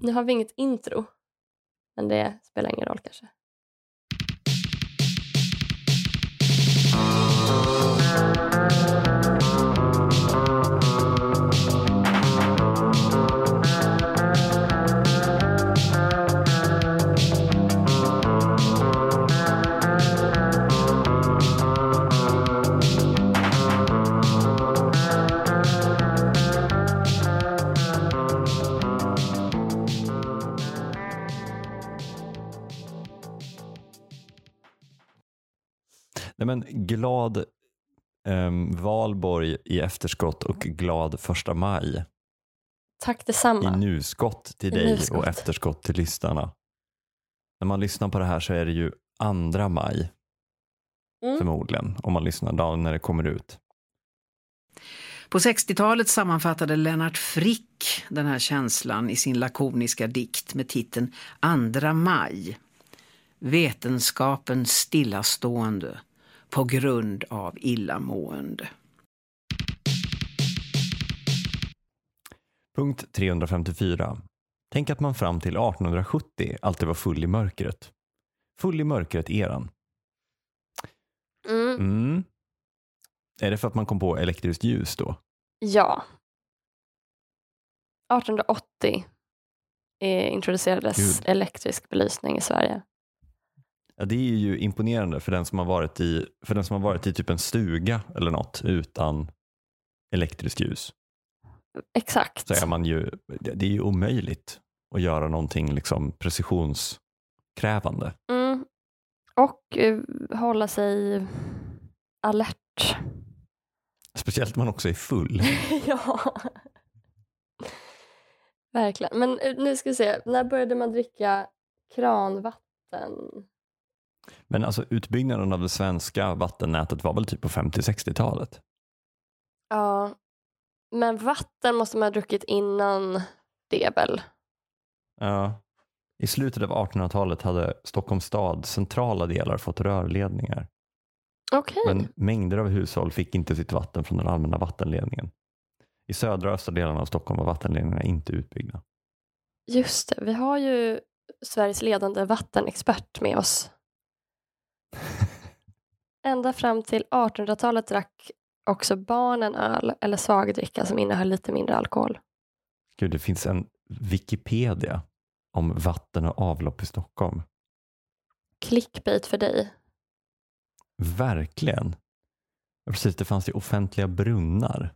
Nu har vi inget intro. Men det spelar ingen roll kanske. Men glad um, valborg i efterskott och glad första maj Tack i detsamma. nuskott till I dig nuskott. och efterskott till lyssnarna. När man lyssnar på det här så är det ju andra maj Mm. förmodligen om man lyssnar dagen när det kommer ut. På 60-talet sammanfattade Lennart Frick den här känslan i sin lakoniska dikt med titeln Andra maj. Vetenskapen stillastående på grund av illamående. Punkt 354. Tänk att man fram till 1870 alltid var full i mörkret. Full i mörkret-eran. Mm. Mm. Är det för att man kom på elektriskt ljus då? Ja. 1880 eh, introducerades Gud. elektrisk belysning i Sverige. Ja, det är ju imponerande för den som har varit i, för den som har varit i typ en stuga eller något utan elektriskt ljus. Exakt. Så är man ju, det är ju omöjligt att göra någonting liksom precisionskrävande. Mm. Och eh, hålla sig alert. Speciellt när man också är full. ja. Verkligen. Men eh, nu ska vi se, när började man dricka kranvatten? Men alltså utbyggnaden av det svenska vattennätet var väl typ på 50-60-talet? Ja. Men vatten måste man ha druckit innan det väl? Ja. I slutet av 1800-talet hade Stockholms stad centrala delar fått rörledningar. Okej. Men mängder av hushåll fick inte sitt vatten från den allmänna vattenledningen. I södra och östra delarna av Stockholm var vattenledningarna inte utbyggda. Just det, vi har ju Sveriges ledande vattenexpert med oss. Ända fram till 1800-talet drack också barnen öl eller svagdricka som innehöll lite mindre alkohol. Gud, det finns en Wikipedia om vatten och avlopp i Stockholm. Clickbait för dig. Verkligen. Precis, det fanns ju offentliga brunnar.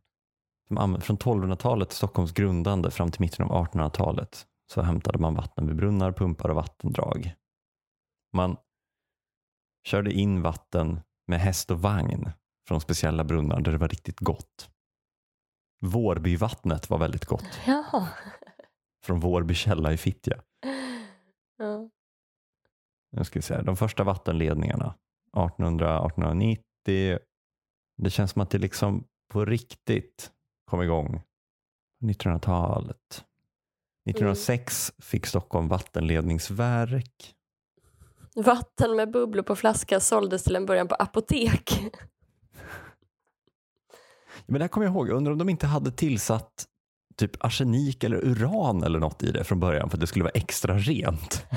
Från 1200-talet, Stockholms grundande, fram till mitten av 1800-talet så hämtade man vatten vid brunnar, pumpar och vattendrag. Man körde in vatten med häst och vagn från speciella brunnar där det var riktigt gott. Vårbyvattnet var väldigt gott Jaha. från Vårby källa i Fittja. Ja. Nu ska se, de första vattenledningarna 1800-1890. Det känns som att det liksom på riktigt kom igång på 1900-talet. 1906 fick Stockholm vattenledningsverk. Vatten med bubblor på flaska såldes till en början på apotek. Men det här kommer jag ihåg, jag undrar om de inte hade tillsatt typ arsenik eller uran eller något i det från början för att det skulle vara extra rent.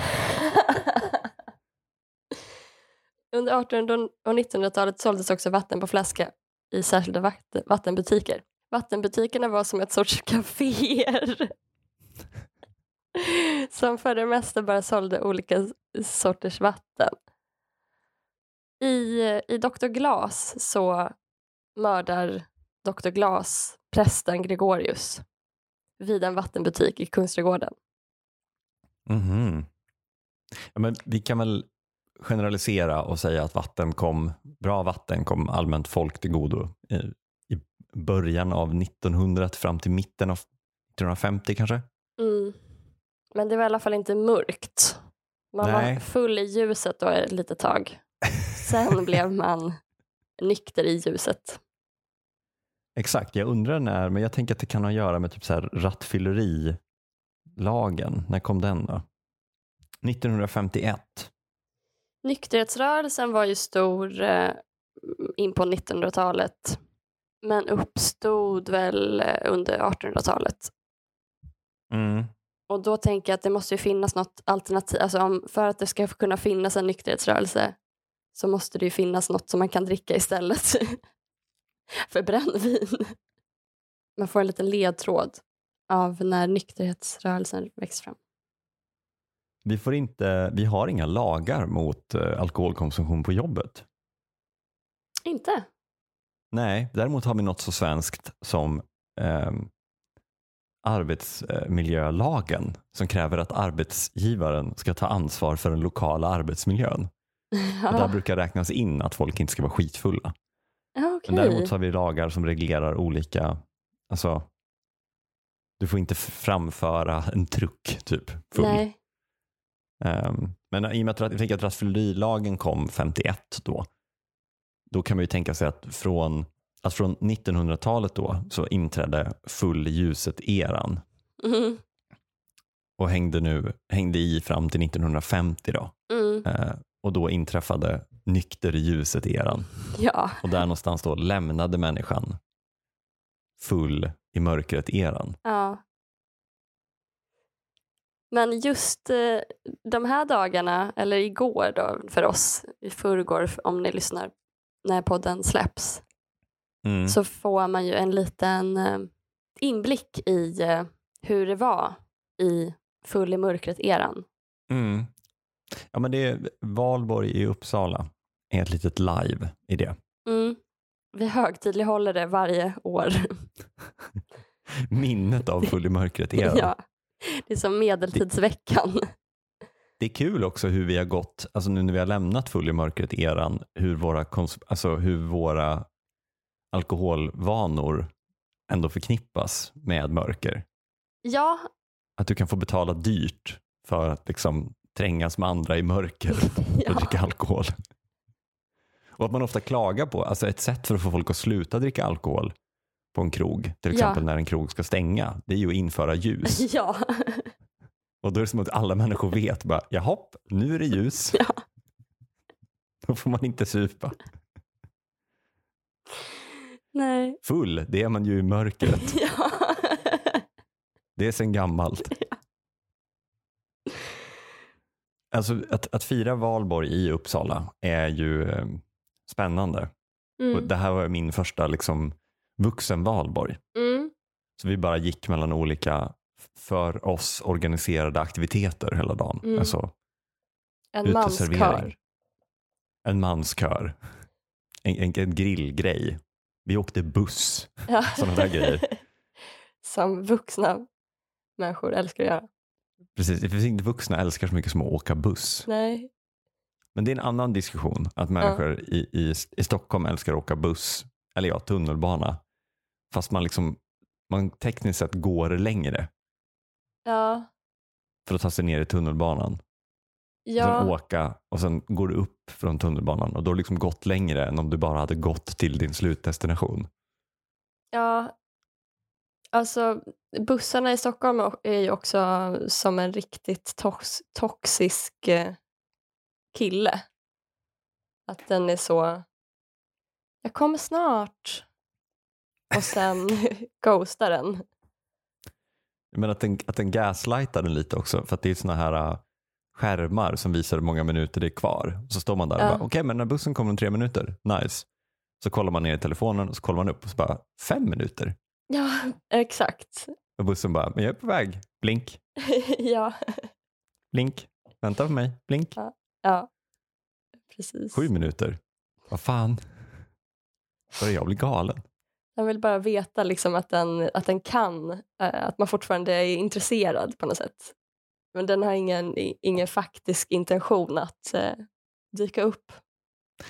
Under 1800 och 1900-talet såldes också vatten på flaska i särskilda vatten, vattenbutiker. Vattenbutikerna var som ett sorts kaféer som för det mesta bara sålde olika sorters vatten. I, I Dr. Glas så mördar Dr. Glas prästen Gregorius vid en vattenbutik i Kungsträdgården. Mhm. Ja, men vi kan väl generalisera och säga att vatten kom, bra vatten kom allmänt folk till godo i, i början av 1900 fram till mitten av 1950 kanske? Mm. Men det var i alla fall inte mörkt. Man Nej. var full i ljuset då ett litet tag. Sen blev man nykter i ljuset. Exakt, jag undrar när, men jag tänker att det kan ha att göra med typ så här rattfyllerilagen. När kom den då? 1951. Nykterhetsrörelsen var ju stor eh, in på 1900-talet men uppstod väl eh, under 1800-talet. Mm. Och då tänker jag att det måste ju finnas något alternativ. Alltså om, för att det ska kunna finnas en nykterhetsrörelse så måste det ju finnas något som man kan dricka istället för brännvin. Man får en liten ledtråd av när nykterhetsrörelsen växer fram. Vi, får inte, vi har inga lagar mot eh, alkoholkonsumtion på jobbet. Inte? Nej, däremot har vi något så svenskt som eh, arbetsmiljölagen som kräver att arbetsgivaren ska ta ansvar för den lokala arbetsmiljön. Och där Ja, brukar räknas in att folk inte ska vara skitfulla. ja okej. Men däremot så har vi lagar som reglerar olika, alltså du får inte framföra en truck typ full. Nej. Ehm, men i och med att jag tänker att rattfyllerilagen kom 51 då, då kan man ju tänka sig att från, att från 1900-talet då så inträdde full i ljuset-eran Mm. och hängde, nu, hängde i fram till 1950 då. Mm. Eh, och då inträffade nykter i ljuset-eran. Ja. Och där någonstans då lämnade människan full i mörkret-eran. ja. Men just eh, de här dagarna, eller igår då för oss, i förrgår om ni lyssnar när podden släpps, Mm. så får man ju en liten eh, inblick i eh, hur det var i full i mörkret-eran. Mm. Ja, men det är Valborg i Uppsala är ett litet live i det. Mm. Vi högtidlighåller det varje år. Minnet av Full i mörkret-eran. ja. Det är som medeltidsveckan. Det är kul också hur vi har gått, alltså nu när vi har lämnat Full i mörkret-eran, hur våra, kons- alltså hur våra alkoholvanor ändå förknippas med mörker. Ja, Att du kan få betala dyrt för att liksom trängas med andra i mörker och ja. dricka alkohol. Och att man ofta klagar på, alltså ett sätt för att få folk att sluta dricka alkohol på en krog, till Ja. exempel när en krog ska stänga, det är ju att införa ljus. ja. Och då är det som att alla människor vet, bara, jaha, nu är det ljus. Ja. Då får man inte supa. Nej. Full, det är man ju i mörkret. Ja. Det är sen gammalt. Alltså att, att fira valborg i Uppsala är ju eh, spännande. Mm. det här var min första liksom, vuxen valborg. Mm. Så vi bara gick mellan olika för oss organiserade aktiviteter hela dagen. Mm. Alltså En manskör. En manskör. En, en, en grillgrej. Vi åkte buss. Ja. Sådana där grejer. Som vuxna människor älskar att göra. Precis, det finns inte vuxna älskar så mycket som att åka buss. Nej. Men det är en annan diskussion. Att människor i, i, i Stockholm älskar att åka buss. Eller ja, tunnelbana. Fast man liksom man tekniskt sett går längre Ja. för att ta sig ner i tunnelbanan. Och sen Ja. åka och sen går du upp från tunnelbanan och då har du liksom gått längre än om du bara hade gått till din slutdestination. ja. Alltså bussarna i Stockholm är ju också som en riktigt tox toxisk eh, kille. Att den är så, jag kommer snart. Och sen ghostar den. Men att den, att den gaslightar den lite också för att det är såna här äh, skärmar som visar hur många minuter det är kvar. Så står man där och Ja. bara, okej men när bussen kommer om tre minuter, nice. Så kollar man ner i telefonen och så kollar man upp och så bara, fem minuter. Ja, exakt. Och bussen bara, men jag är på väg, blink, ja. blink, vänta på mig, blink. ja, precis. Sju minuter, vad fan. Börjar jag bli galen? Jag vill bara veta liksom att, den, att den kan, eh, att man fortfarande är intresserad på något sätt. Men den har ingen, ingen faktisk intention att eh, dyka upp.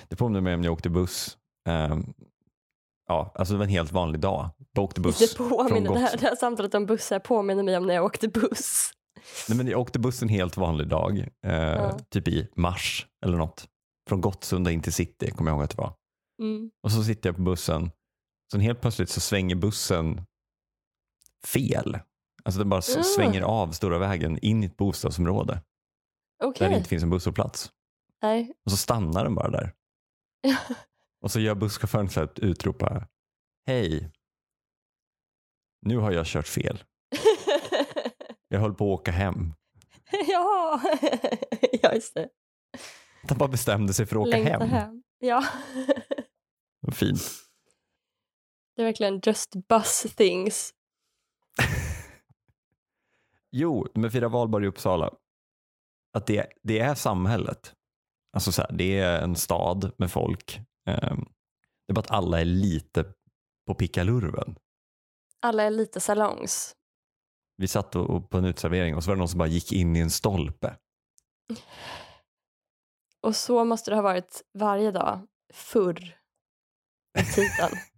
Det påminner mig om när jag åkte buss. Ehm, ja, alltså det var en helt vanlig dag. Jag åkte buss det, påminner, från det, här, det här samtalet om bussar påminner mig om när jag åkte buss. Nej, men jag åkte buss en helt vanlig dag, eh, Ja. typ i mars eller något. Från Gottsunda in till city, kommer jag ihåg att det var. Mm. Och så sitter jag på bussen, sen helt plötsligt så svänger bussen fel. Alltså den bara Ah. svänger av stora vägen in i ett bostadsområde Okej. där det inte finns en busshållplats. Nej. Och så stannar den bara där. Och så gör busschauffören så här ett utrop här. Hej, nu har jag kört fel. Jag höll på att åka hem. ja, ja just det. Han bara bestämde sig för att åka Längta hem. hem. Ja, Fint. det är verkligen just bus things. Jo, med Fira valborg i Uppsala. Att det, det är samhället. Alltså så här, det är en stad med folk. Ehm, det är bara att alla är lite på pickalurven. Alla är lite salongs. Vi satt och, och på en utservering och så var det någon som bara gick in i en stolpe. Och så måste det ha varit varje dag förr i tiden.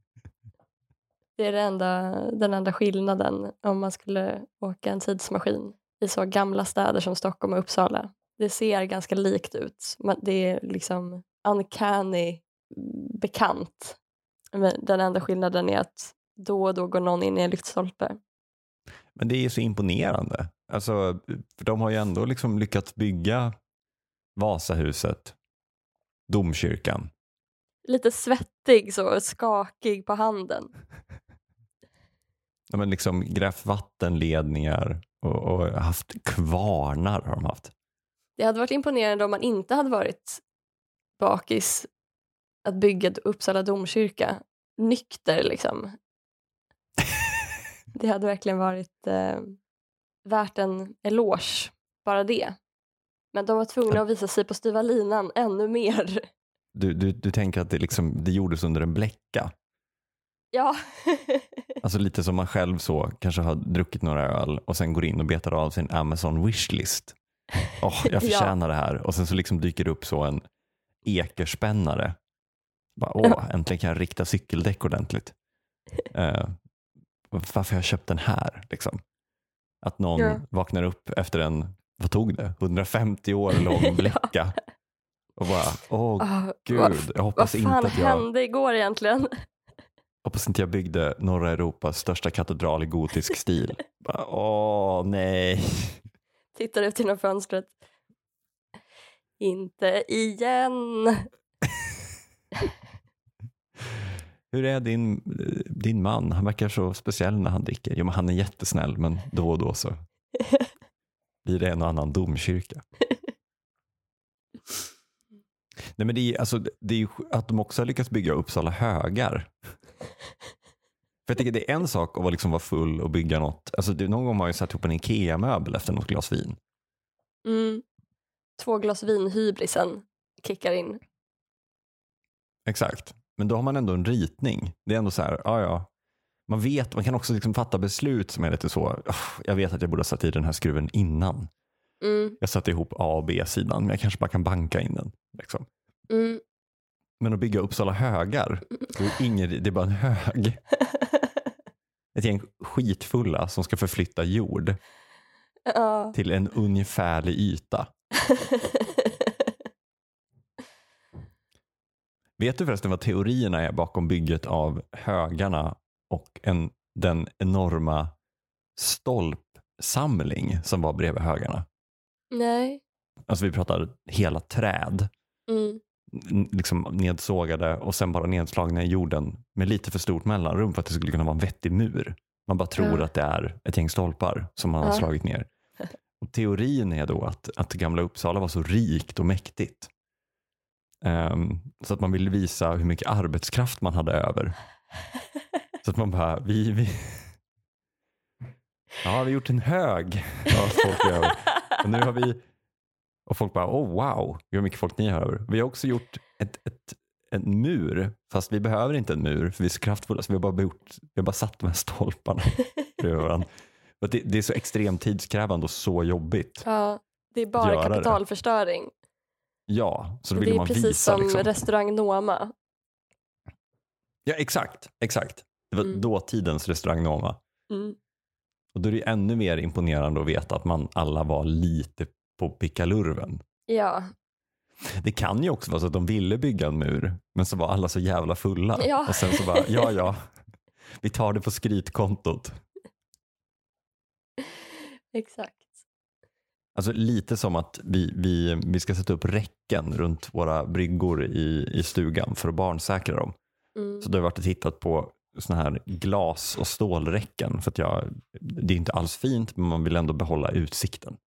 Det är det enda, den enda skillnaden om man skulle åka en tidsmaskin i så gamla städer som Stockholm och Uppsala. Det ser ganska likt ut. Man- Det är liksom uncanny bekant. Men den enda skillnaden är att då och då går någon in i en lyktstolpe. Men det är så imponerande. Alltså, för de har ju ändå liksom lyckats bygga Vasahuset, domkyrkan. Lite svettig så, skakig på handen. Ja, men liksom grävt vattenledningar och, och haft kvarnar har de haft. Det hade varit imponerande om man inte hade varit bakis att bygga Uppsala domkyrka nykter liksom. Det hade verkligen varit eh, värt en eloge, bara det. Men de var tvungna att visa sig på styva linan ännu mer. Du, du, du tänker att det, liksom, det gjordes under en bläcka. Ja, Alltså lite som man själv så kanske har druckit några öl och sen går in och betar av sin Amazon wishlist. Åh, jag Ja. förtjänar det här. Och sen så liksom dyker det upp så en ekerspännare. Bara, Åh, äntligen kan jag rikta cykeldäck ordentligt. Eh, varför har jag köpt den här? Liksom? Att någon Ja. vaknar upp efter en, vad tog det, 150 år lång bläcka. Och bara, åh Ah, gud, vad, jag vad hoppas inte fan att jag hände igår egentligen? Hoppas inte jag byggde norra Europas största katedral i gotisk stil. Bara, Åh nej. Tittar ut genom fönstret. Inte igen. Hur är din, din man? Han verkar så speciell när han dricker. Jo, men han är jättesnäll, men då och då så blir det en och annan domkyrka. Nej, men det är, alltså, det är ju att de också har lyckats bygga Uppsala högar. För jag tycker det är en sak att vara, liksom vara full och bygga något. Alltså, det, någon gång har man ju satt ihop en Ikea-möbel efter något glas vin. Mm. Två glas vin hybrisen kickar in. Exakt. Men då har man ändå en ritning. Det är ändå så här, ja ja. Man vet, man kan också liksom fatta beslut som är lite så, "Åh, jag vet att jag borde ha satt i den här skruven innan. Mm. Jag satte ihop A och B-sidan, men jag kanske bara kan banka in den. Liksom. Mm. Men att bygga Uppsala högar, det är, ingen, det är bara en hög. Ett gäng skitfulla som ska förflytta jord ja. till en ungefärlig yta. Vet du förresten vad teorierna är bakom bygget av högarna och en, den enorma stolpsamling som var bredvid högarna? Nej. Alltså vi pratar hela träd, Mm. Liksom nedsågade och sen bara nedslagna i jorden med lite för stort mellanrum för att det skulle kunna vara en vettig mur. Man bara tror Ja. att det är ett gäng stolpar som man har Ja. slagit ner. Och teorin är då att, att gamla Uppsala var så rikt och mäktigt. Ehm, så att man ville visa hur mycket arbetskraft man hade över. Så att man bara, vi, vi... Ja, vi har gjort en hög. Ja, folk över. Och nu har vi... Och folk bara, oh wow, hur mycket folk ni över. Vi har också gjort ett, ett, en mur, fast vi behöver inte en mur för vi är så kraftfulla så vi har bara, gjort, vi har bara satt de här stolparna bredvid varandra. Det, det är så extremt tidskrävande och så jobbigt. ja. Det är bara Göra det. kapitalförstöring. Ja, så då Det ville är man precis visa. som Liksom. restaurang Noma. Ja, exakt, exakt. Det var Mm. dåtidens restaurang Noma. Mm. Och då är det ännu mer imponerande att veta att man alla var lite på pickalurven. Ja. Det kan ju också vara så att de ville bygga en mur, men så var alla så jävla fulla. Ja. Och sen så bara, ja ja, vi tar det på skrytkontot. Exakt. Alltså lite som att vi, vi, vi ska sätta upp räcken runt våra bryggor i, i stugan för att barnsäkra dem. Mm. Så då har jag varit och tittat på såna här glas och stålräcken för att jag, det är inte alls fint men man vill ändå behålla utsikten.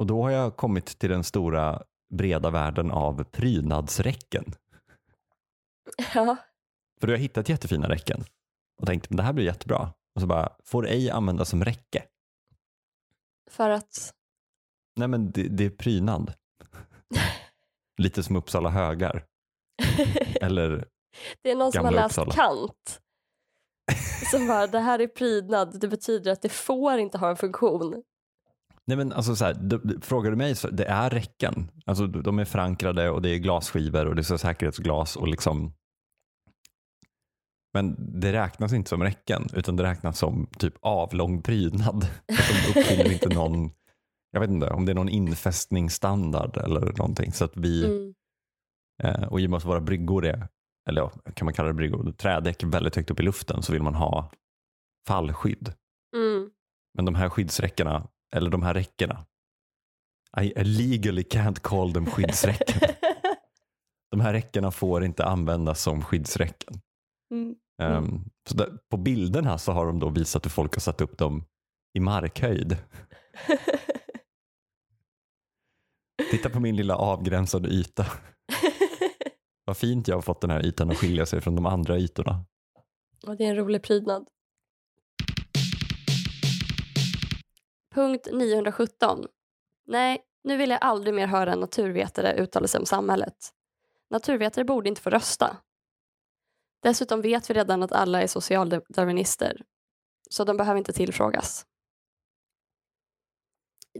Och då har jag kommit till den stora breda världen av prydnadsräcken. Ja. För då har jag hittat jättefina räcken och tänkt men det här blir jättebra. Och så bara, får ej användas som räcke. För att... Nej men det, det är prydnad. Lite som Uppsala högar. Eller det är någon som har läst Uppsala. Kant. Som bara, det här är prydnad, det betyder att det får inte ha en funktion. Nej men alltså så här, du, frågar du mig så det är räcken. Alltså de är förankrade och det är glasskivor och det är så säkerhetsglas och liksom men det räknas inte som räcken utan det räknas som typ avlång prydnad. Att de uppfyller inte någon, jag vet inte om det är någon infästningsstandard eller någonting. Så att vi, Mm. eh, och i och med att våra bryggor är, eller kan man kalla det bryggor, trädäck väldigt högt upp i luften så vill man ha fallskydd. Mm. Men de här skyddsräckena, eller de här räckena, I legally can't call them skyddsräcken. de här räckena får inte användas som skyddsräcken. mm. Ehm, så där, på bilderna så har de då visat hur folk har satt upp dem i markhöjd. Titta på min lilla avgränsade yta. Vad fint jag har fått den här ytan att skilja sig från de andra ytorna. Och det är en rolig prydnad. Punkt 917. Nej, nu vill jag aldrig mer höra en naturvetare uttala sig om samhället. Naturvetare borde inte få rösta. Dessutom vet vi redan att alla är socialdarwinister, så de behöver inte tillfrågas.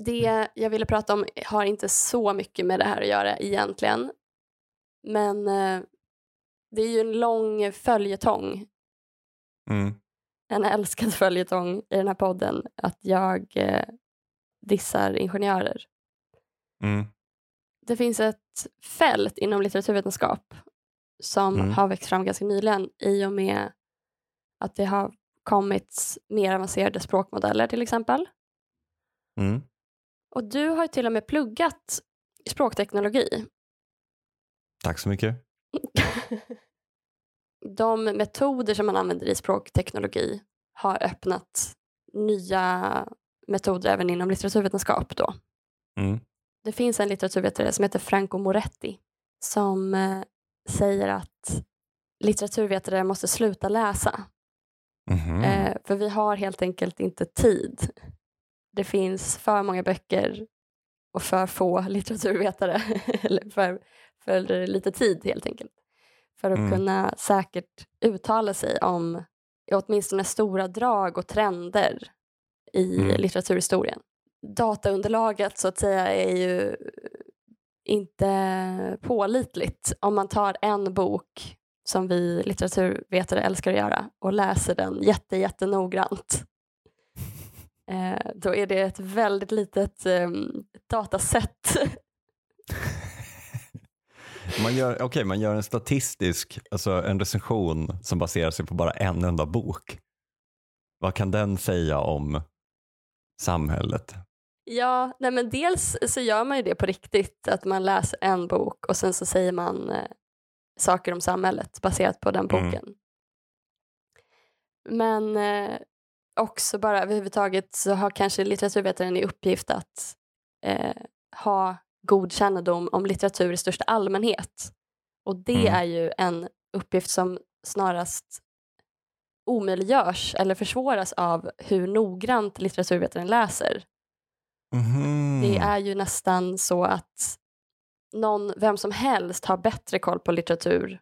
Det jag ville prata om har inte så mycket med det här att göra egentligen. Men eh, det är ju en lång följetong Mm en älskad följetong i den här podden att jag eh, dissar ingenjörer. Mm. Det finns ett fält inom litteraturvetenskap som Mm. har växt fram ganska nyligen i och med att det har kommit mer avancerade språkmodeller till exempel. Mm. Och du har ju till och med pluggat språkteknologi. Tack så mycket. De metoder som man använder i språkteknologi har öppnat nya metoder även inom litteraturvetenskap då. Mm. Det finns en litteraturvetare som heter Franco Moretti som eh, säger att litteraturvetare måste sluta läsa. Eh, för vi har helt enkelt inte tid. Det finns för många böcker och för få litteraturvetare. Eller för, för lite tid helt enkelt. För att Mm. kunna säkert uttala sig om åtminstone stora drag och trender i Mm. litteraturhistorien. Dataunderlaget så att säga är ju inte pålitligt om man tar en bok som vi litteraturvetare älskar att göra och läser den jätte, jättenoggrant. Eh, då är det ett väldigt litet eh, dataset. Man gör, okay, man gör en statistisk, alltså en recension som baserar sig på bara en enda bok. Vad kan den säga om samhället? ja, nej men dels så gör man ju det på riktigt, att man läser en bok och sen så säger man eh, saker om samhället baserat på den Mm. boken. Men eh, också bara överhuvudtaget så har kanske litteraturvetaren i uppgift att eh, ha god kännedom om litteratur i största allmänhet. Och det Mm. är ju en uppgift som snarast omöjliggörs eller försvåras av hur noggrant litteraturvetaren läser. Mhm. Det är ju nästan så att någon, vem som helst har bättre koll på litteratur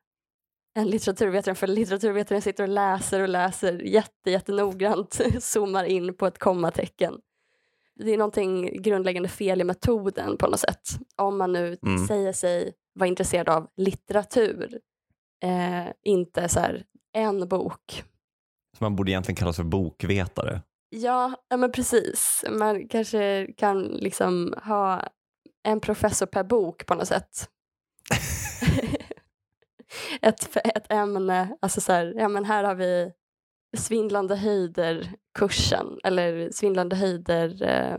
än litteraturvetaren för litteraturvetaren sitter och läser och läser jätte, jättenoggrant, zoomar in på ett kommatecken. Det är någonting grundläggande fel i metoden på något sätt. Om man nu Mm. säger sig vara intresserad av litteratur, eh, inte så här en bok. Så man borde egentligen kallas för bokvetare. Ja, ja men precis. Man kanske kan liksom ha en professor per bok på något sätt. ett, ett ämne, alltså så här, ja men här har vi svindlande höjder-kursen eller svindlande höjder eh,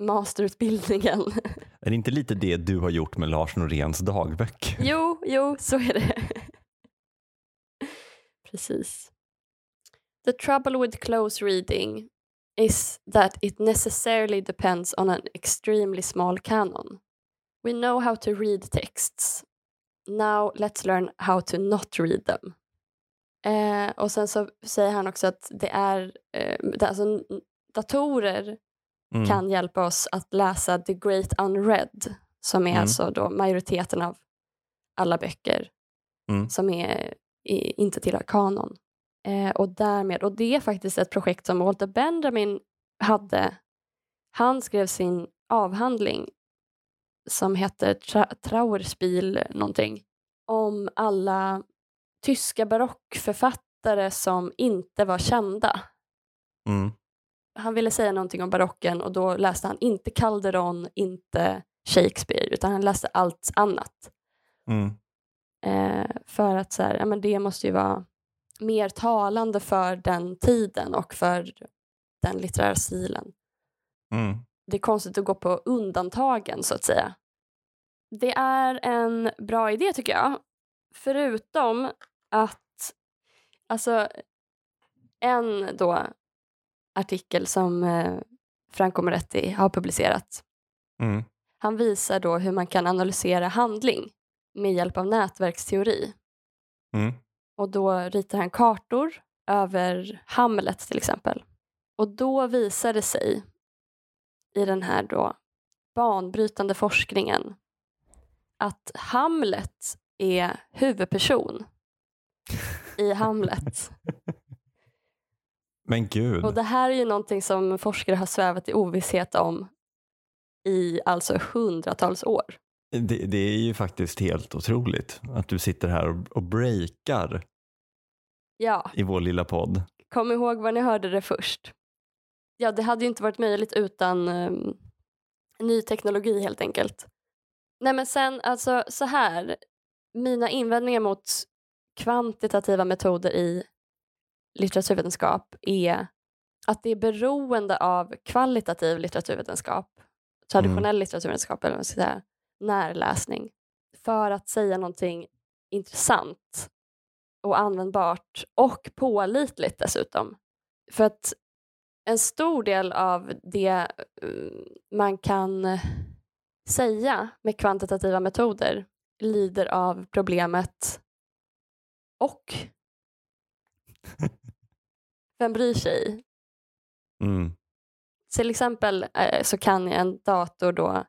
masterutbildningen. Är det inte lite det du har gjort med Lars Noréns dagböcker? jo, jo, så är det. Precis. The trouble with close reading is that it necessarily depends on an extremely small canon. We know how to read texts. Now let's learn how to not read them. Eh, och sen så säger han också att det är, eh, det, alltså, datorer Mm. kan hjälpa oss att läsa The Great Unread som är Mm. alltså då majoriteten av alla böcker Mm. som är, i, inte tillhör kanon. Eh, och därmed, och det är faktiskt ett projekt som Walter Benjamin hade. Han skrev sin avhandling som heter Tra- Trauerspiel någonting om alla tyska barockförfattare som inte var kända. Mm. Han ville säga någonting om barocken och då läste han inte Calderon, inte Shakespeare, utan han läste allt annat. Mm. Eh, för att så här, ja, men det måste ju vara mer talande för den tiden och för den litterära stilen. Mm. Det är konstigt att gå på undantagen så att säga. Det är en bra idé tycker jag. Förutom att, alltså en då artikel som eh, Franco Moretti har publicerat. Mm. Han visar då hur man kan analysera handling med hjälp av nätverksteori. Mm. Och då ritar han kartor över Hamlet till exempel. Och då visar det sig i den här då banbrytande forskningen att Hamlet är huvudperson i Hamlet. Men gud. Och det här är ju någonting som forskare har svävat i ovisshet om i alltså hundratals år. Det, det är ju faktiskt helt otroligt att du sitter här och, och breakar Ja, i vår lilla podd. kom ihåg var ni hörde det först. Ja, det hade ju inte varit möjligt utan um, ny teknologi helt enkelt. Nej men sen, alltså så här. Mina invändningar mot kvantitativa metoder i litteraturvetenskap är att det är beroende av kvalitativ litteraturvetenskap, traditionell litteraturvetenskap eller vad man ska säga, närläsning, för att säga någonting intressant och användbart och pålitligt dessutom. För att en stor del av det eh, man kan säga med kvantitativa metoder lider av problemet och vem bryr sig? Mm. Till exempel eh, så kan en dator då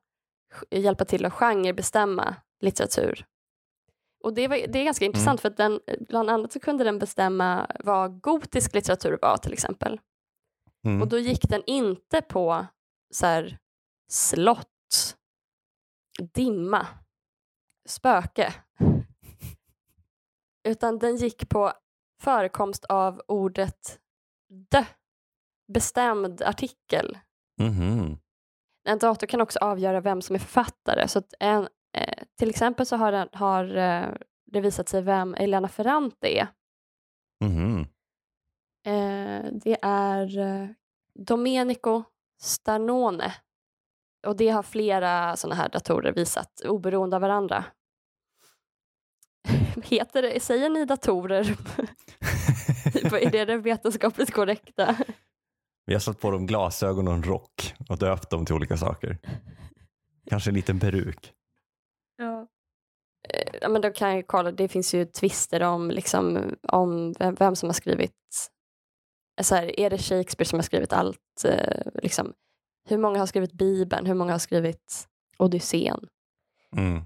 hjälpa till att genrebestämma litteratur. Och det, var, det är ganska intressant för att den, bland annat så kunde den bestämma vad gotisk litteratur var till exempel. Mm. Och då gick den inte på så här, slott, dimma, spöke. Utan den gick på förekomst av ordet dö, bestämd artikel. Mhm. En dator kan också avgöra vem som är författare. Så en, eh, till exempel så har, den, har eh, det visat sig vem Elena Ferrante är. Mhm. Eh, det är eh, Domenico Starnone. Och det har flera sådana här datorer visat, oberoende av varandra. Heter det, säger ni datorer? är det det vetenskapligt korrekta? Vi har satt på dem glasögon och en rock och döpt dem till olika saker. Kanske en liten peruk. Ja. Eh, Ja, men då kan jag kolla, det finns ju tvister om, liksom, om vem, vem som har skrivit, så här, är det Shakespeare som har skrivit allt, eh, liksom, hur många har skrivit Bibeln, hur många har skrivit Odysseen? Mm.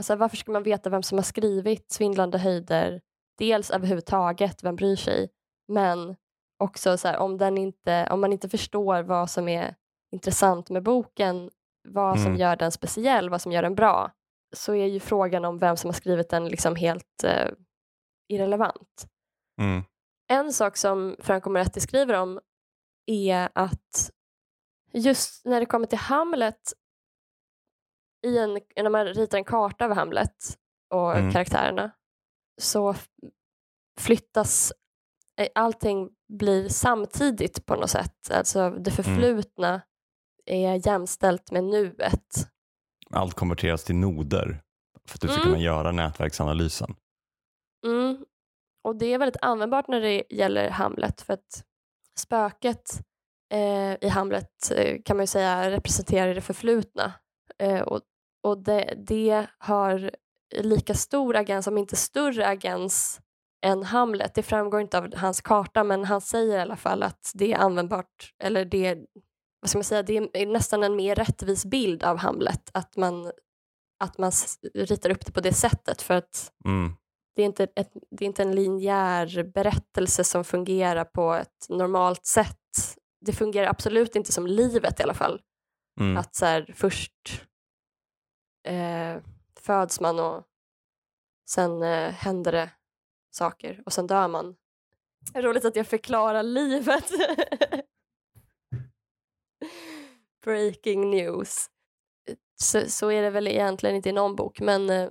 Alltså, varför ska man veta vem som har skrivit Svindlande höjder, dels överhuvudtaget, vem bryr sig, men också så här, om, den inte, om man inte förstår vad som är intressant med boken, vad som Mm. gör den speciell, vad som gör den bra, så är ju frågan om vem som har skrivit den liksom helt eh, irrelevant. Mm. En sak som Franco Moretti skriver om är att just när det kommer till Hamlet, i en, när man ritar en karta över Hamlet och Mm. karaktärerna, så flyttas eh, allting blir samtidigt på något sätt. Alltså det förflutna är jämställt med nuet. Allt konverteras till noder för att du ska Mm. kunna göra nätverksanalysen. Mm. och det är väldigt användbart när det gäller Hamlet för att spöket eh, i Hamlet eh, kan man ju säga representerar det förflutna eh, och, och det, det har lika stor agens, om inte större agens än Hamlet. Det framgår inte av hans karta men han säger i alla fall att det är användbart, eller det, vad ska man säga, det är nästan en mer rättvis bild av Hamlet att man, att man ritar upp det på det sättet för att Mm. det är, inte ett, det är inte en linjär berättelse som fungerar på ett normalt sätt. Det fungerar absolut inte som livet i alla fall. Mm. Att så här, först eh, föds man och sen eh, händer det saker och sen dör man. Roligt att jag förklarar livet. Breaking news. Så, så är det väl egentligen inte i någon bok men eh,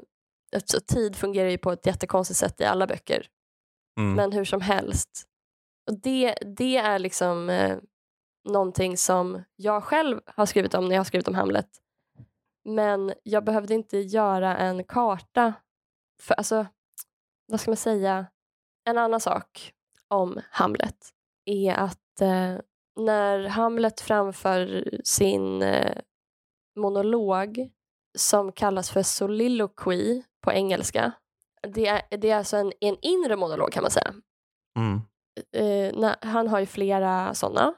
alltså, tid fungerar ju på ett jättekonstigt sätt i alla böcker. Mm. Men hur som helst. Och det, det är liksom eh, någonting som jag själv har skrivit om när jag har skrivit om Hamlet. Men jag behövde inte göra en karta. För, alltså, vad ska man säga? En annan sak om Hamlet är att eh, när Hamlet framför sin eh, monolog som kallas för soliloquy på engelska. Det är, det är alltså en, en inre monolog kan man säga. Mm. Eh, när, han har ju flera sådana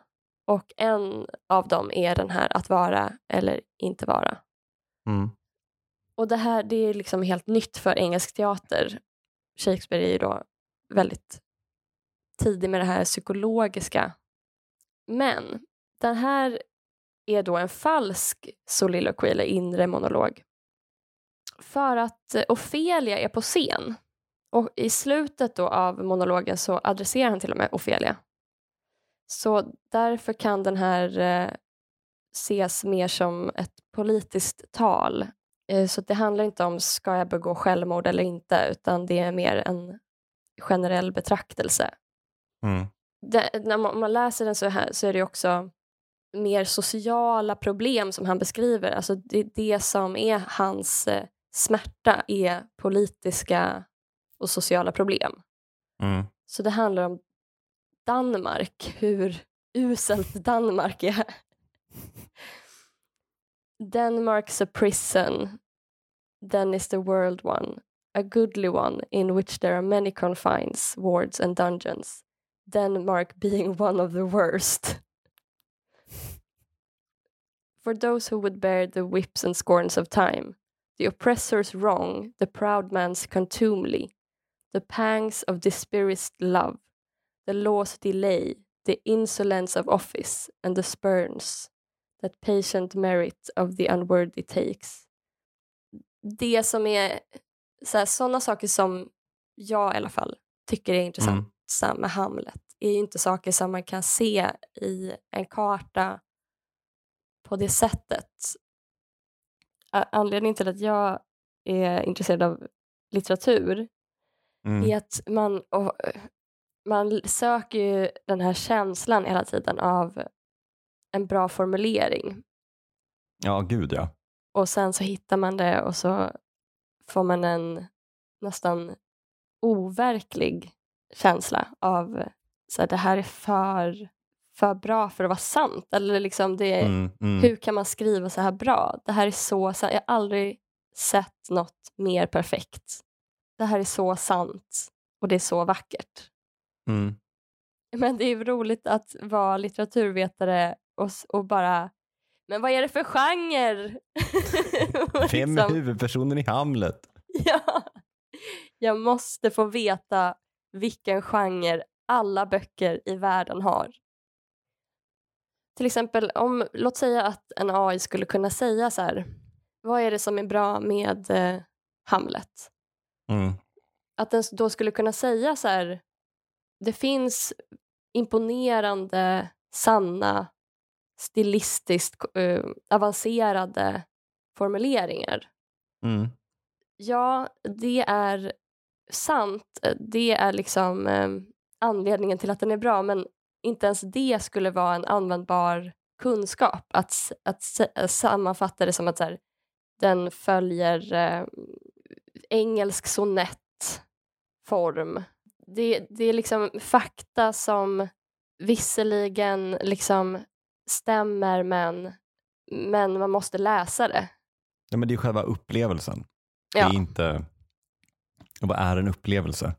och en av dem är den här att vara eller inte vara. Mm. Och det här det är liksom helt nytt för engelsk teater. Shakespeare är ju då väldigt tidig med det här psykologiska. Men den här är då en falsk soliloquy eller inre monolog. För att Ofelia är på scen och i slutet då av monologen så adresserar han till och med Ofelia. Så därför kan den här eh, ses mer som ett politiskt tal. Eh, så det handlar inte om ska jag begå självmord eller inte utan det är mer en generell betraktelse. Mm. Det, när man, man läser den så, här, så är det också mer sociala problem som han beskriver. Alltså det, det som är hans eh, smärta är politiska och sociala problem. Mm. Så det handlar om Danmark, hur uselt Danmark är. Denmark's a prison, then is the world one, a goodly one in which there are many confines, wards and dungeons, Denmark being one of the worst. For those who would bear the whips and scorns of time, the oppressor's wrong, the proud man's contumely, the pangs of dispirited love, the law's delay, the insolence of office, and the spurns that patient merit of the unworthy takes. Det som är sådana saker som jag i alla fall tycker är intressant Mm. med Hamlet är ju inte saker som man kan se i en karta på det sättet. Anledningen till att jag är intresserad av litteratur Mm. är att man, och, man söker ju den här känslan hela tiden av en bra formulering Ja, gud ja. och sen så hittar man det och så får man en nästan overklig känsla av så här, det här är för, för bra för att vara sant. Eller liksom det, Mm. Mm. hur kan man skriva så här bra? Det här är så. Jag har aldrig sett något mer perfekt. Det här är så sant och det är så vackert. Mm. Men det är roligt att vara litteraturvetare och, och bara men vad är det för genre? Vem är liksom, huvudpersonen i Hamlet? ja, jag måste få veta vilken genre alla böcker i världen har. Till exempel, om, låt säga att en AI skulle kunna säga så här, vad är det som är bra med eh, Hamlet? Mm. Att den då skulle kunna säga så här, det finns imponerande, sanna, stilistiskt eh, avancerade formuleringar. Mm. Ja, det är sant. Det är liksom eh, anledningen till att den är bra men inte ens det skulle vara en användbar kunskap. Att, att sammanfatta det som att så här, den följer eh, engelsk sonettform. det, det är liksom fakta som visserligen liksom stämmer men, men man måste läsa det. Ja, men det är själva upplevelsen. Det Ja. är inte... Vad är en upplevelse?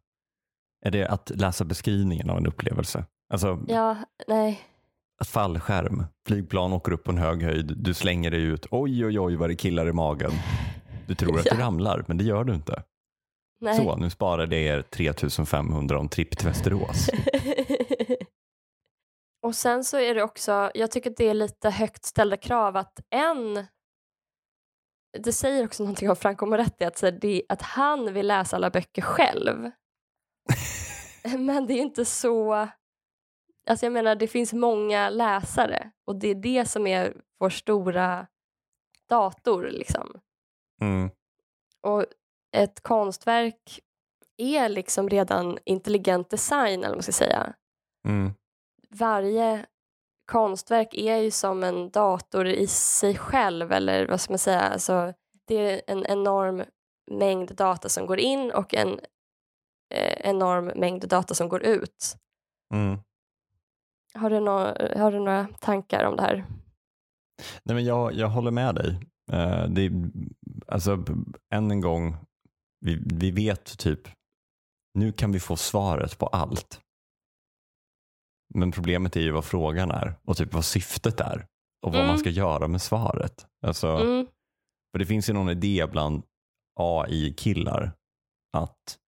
Är det att läsa beskrivningen av en upplevelse? Alltså Ja, nej. att fallskärm, flygplan åker upp på en hög höjd, du slänger dig ut, oj oj oj vad det killar i magen. Du tror att Ja. du ramlar, men det gör du inte. nej. Så, nu sparar det er 3500 om tripp till Västerås. Och sen så är det också, jag tycker att det är lite högt ställda krav att en det säger också någonting om Franco Moretti att, det, att han vill läsa alla böcker själv. Men det är inte så... Alltså jag menar, det finns många läsare och det är det som är vår stora dator. Liksom. Mm. Och ett konstverk är liksom redan intelligent design, eller vad man ska säga. Mm. Varje konstverk är ju som en dator i sig själv, eller vad ska man säga? Alltså, det är en enorm mängd data som går in och en eh, enorm mängd data som går ut. Mm. Har du, nå- har du några tankar om det här? Nej, men jag, jag håller med dig. Eh, det, är- alltså, än en gång, vi, vi vet typ, nu kan vi få svaret på allt. Men problemet är ju vad frågan är och typ vad syftet är och vad Mm. man ska göra med svaret. Alltså, Mm, För det finns ju någon idé bland AI-killar att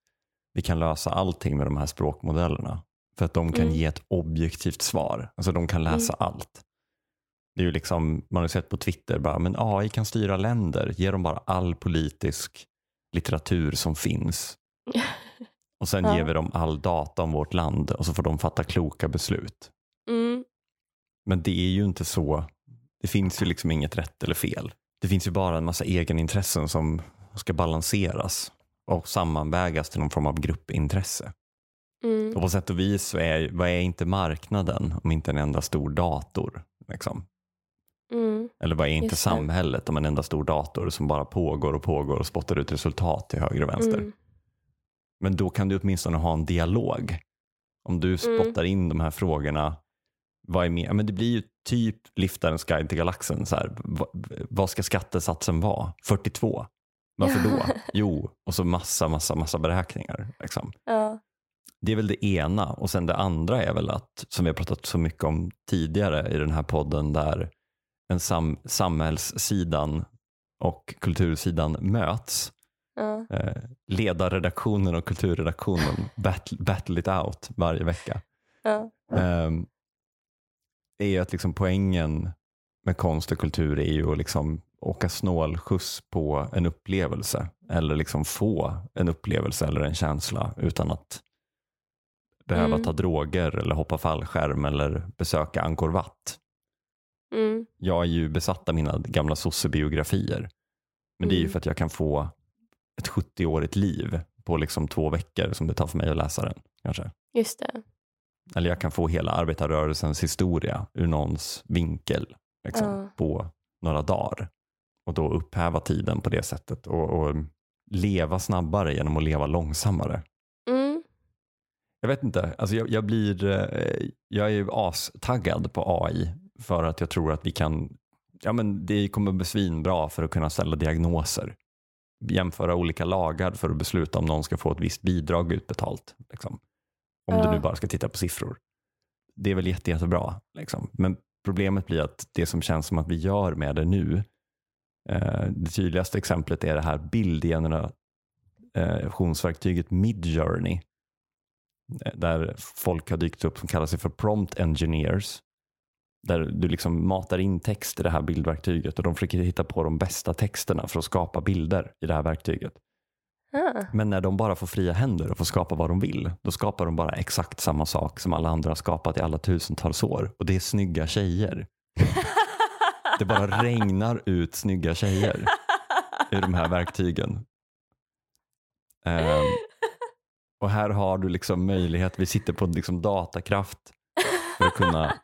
vi kan lösa allting med de här språkmodellerna. För att de kan Mm. ge ett objektivt svar. Alltså de kan läsa allt. Det är ju liksom, man har sett på Twitter, bara, men AI kan styra länder. Ge dem bara all politisk litteratur som finns. Och sen Ja. ger vi dem all data om vårt land och så får de fatta kloka beslut. mm, Men det är ju inte så. Det finns ju liksom inget rätt eller fel. Det finns ju bara en massa egenintressen som ska balanseras och sammanvägas till någon form av gruppintresse. mm, Och på sätt och vis så är, vad är inte marknaden om inte en enda stor dator? Liksom? mm, Eller vad är inte Just det. samhället om en enda stor dator som bara pågår och pågår och spottar ut resultat till höger och vänster? mm, Men då kan du åtminstone ha en dialog. Om du spottar in de här frågorna, vad är med? Ja, men det blir ju typ Liftarens guide till galaxen. Så här, vad, vad ska skattesatsen vara? 42? Varför då? Jo, och så massa, massa, massa beräkningar. Liksom. ja, Det är väl det ena. Och sen det andra är väl att, som vi har pratat så mycket om tidigare i den här podden, där en sam samhällssidan och kultursidan möts ja, eh, ledarredaktionen och kulturredaktionen battle, battle it out varje vecka. ja, Ehm, är att liksom poängen med konst och kultur är ju att liksom åka snålskjuts på en upplevelse eller liksom få en upplevelse eller en känsla utan att behöva Mm. ta droger eller hoppa fallskärm eller besöka Angkor Wat. mm, Jag är ju besatt av mina gamla sossebiografier. Men det är ju Mm. för att jag kan få ett 70-årigt liv på liksom två veckor som det tar för mig att läsa den. Kanske. just det. Eller jag kan få hela arbetarrörelsens historia ur någons vinkel liksom, Ja. på några dagar. Och då upphäva tiden på det sättet och, och leva snabbare genom att leva långsammare. Mm, Jag vet inte, alltså jag, jag blir, eh, jag är ju astaggad på AI för att jag tror att vi kan, ja men det kommer bli svinbra för att kunna ställa diagnoser. Jämföra olika lagar för att besluta om någon ska få ett visst bidrag utbetalt. Liksom. Om Ja. du nu bara ska titta på siffror. Det är väl jätte, jättebra. Liksom. Men problemet blir att det som känns som att vi gör med det nu, eh, det tydligaste exemplet är det här bildgenerationsverktyget Midjourney där folk har dykt upp som kallar sig för prompt engineers. Där du liksom matar in text i det här bildverktyget och de försöker hitta på de bästa texterna för att skapa bilder i det här verktyget. ah, Men när de bara får fria händer och får skapa vad de vill, då skapar de bara exakt samma sak som alla andra har skapat i alla tusentals år. Och det är snygga tjejer. Det bara regnar ut snygga tjejer ur de här verktygen. Ehm, och här har du liksom möjlighet, vi sitter på liksom datakraft för att kunna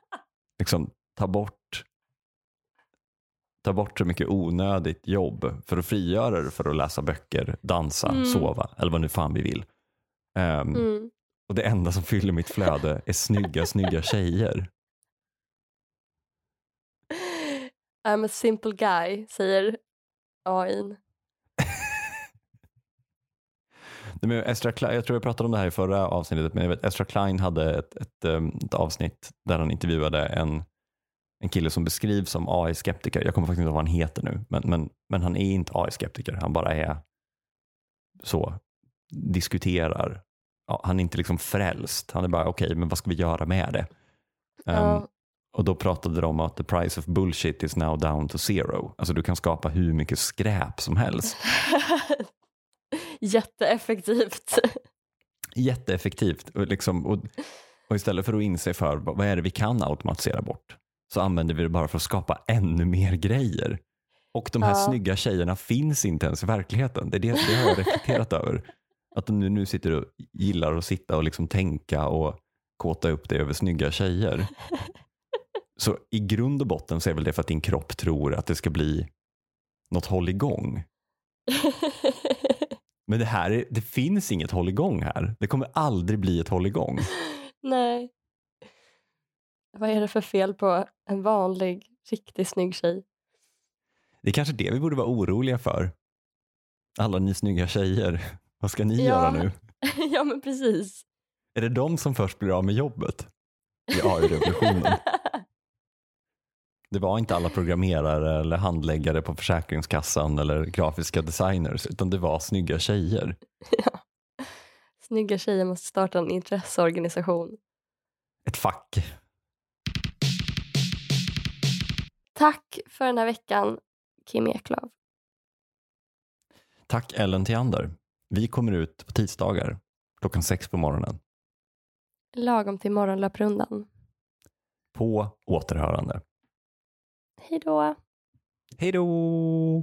liksom ta bort ta bort så mycket onödigt jobb för att frigöra det för att läsa böcker, dansa, Mm. sova eller vad nu fan vi vill. Ehm, mm, och det enda som fyller mitt flöde är snygga, snygga tjejer. I'm a simple guy, säger AI. Men Estra Klein, jag tror jag pratade om det här i förra avsnittet, men jag vet, Estra Klein hade ett, ett, um, ett avsnitt där han intervjuade en, en kille som beskrivs som AI-skeptiker. Jag kommer faktiskt inte ihåg vad han heter nu, men, men, men han är inte AI-skeptiker. Han bara är så, diskuterar. Ja, han är inte liksom frälst. Han är bara, okej, okay, men vad ska vi göra med det? Um, ja. Och då pratade de om att the price of bullshit is now down to zero. Alltså du kan skapa hur mycket skräp som helst. Jätteeffektivt. Jätteeffektivt. Och, liksom, och, och istället för att inse för vad är det vi kan automatisera bort så använder vi det bara för att skapa ännu mer grejer. Och de här ja. snygga tjejerna finns inte ens i verkligheten. Det, är det, det har jag reflekterat över. Att de nu, nu sitter och gillar att sitta och liksom tänka och kåta upp det över snygga tjejer. Så i grund och botten så är väl det för att din kropp tror att det ska bli något hålligång. Men det här, det finns inget hålligång här. Det kommer aldrig bli ett hålligång. Nej. Vad är det för fel på en vanlig, riktigt snygg tjej? Det är kanske det vi borde vara oroliga för. Alla ni snygga tjejer, vad ska ni ja. göra nu? ja, men precis. Är det de som först blir av med jobbet i AI-revolutionen? Det var inte alla programmerare eller handläggare på Försäkringskassan eller grafiska designers utan det var snygga tjejer. Ja. Snygga tjejer måste starta en intresseorganisation. Ett fack. Tack för den här veckan, Kim Eklöf. Tack Ellen Theander. Vi kommer ut på tisdagar klockan sex på morgonen. Lagom till morgonlöprundan. På återhörande. Hej då! Hej då!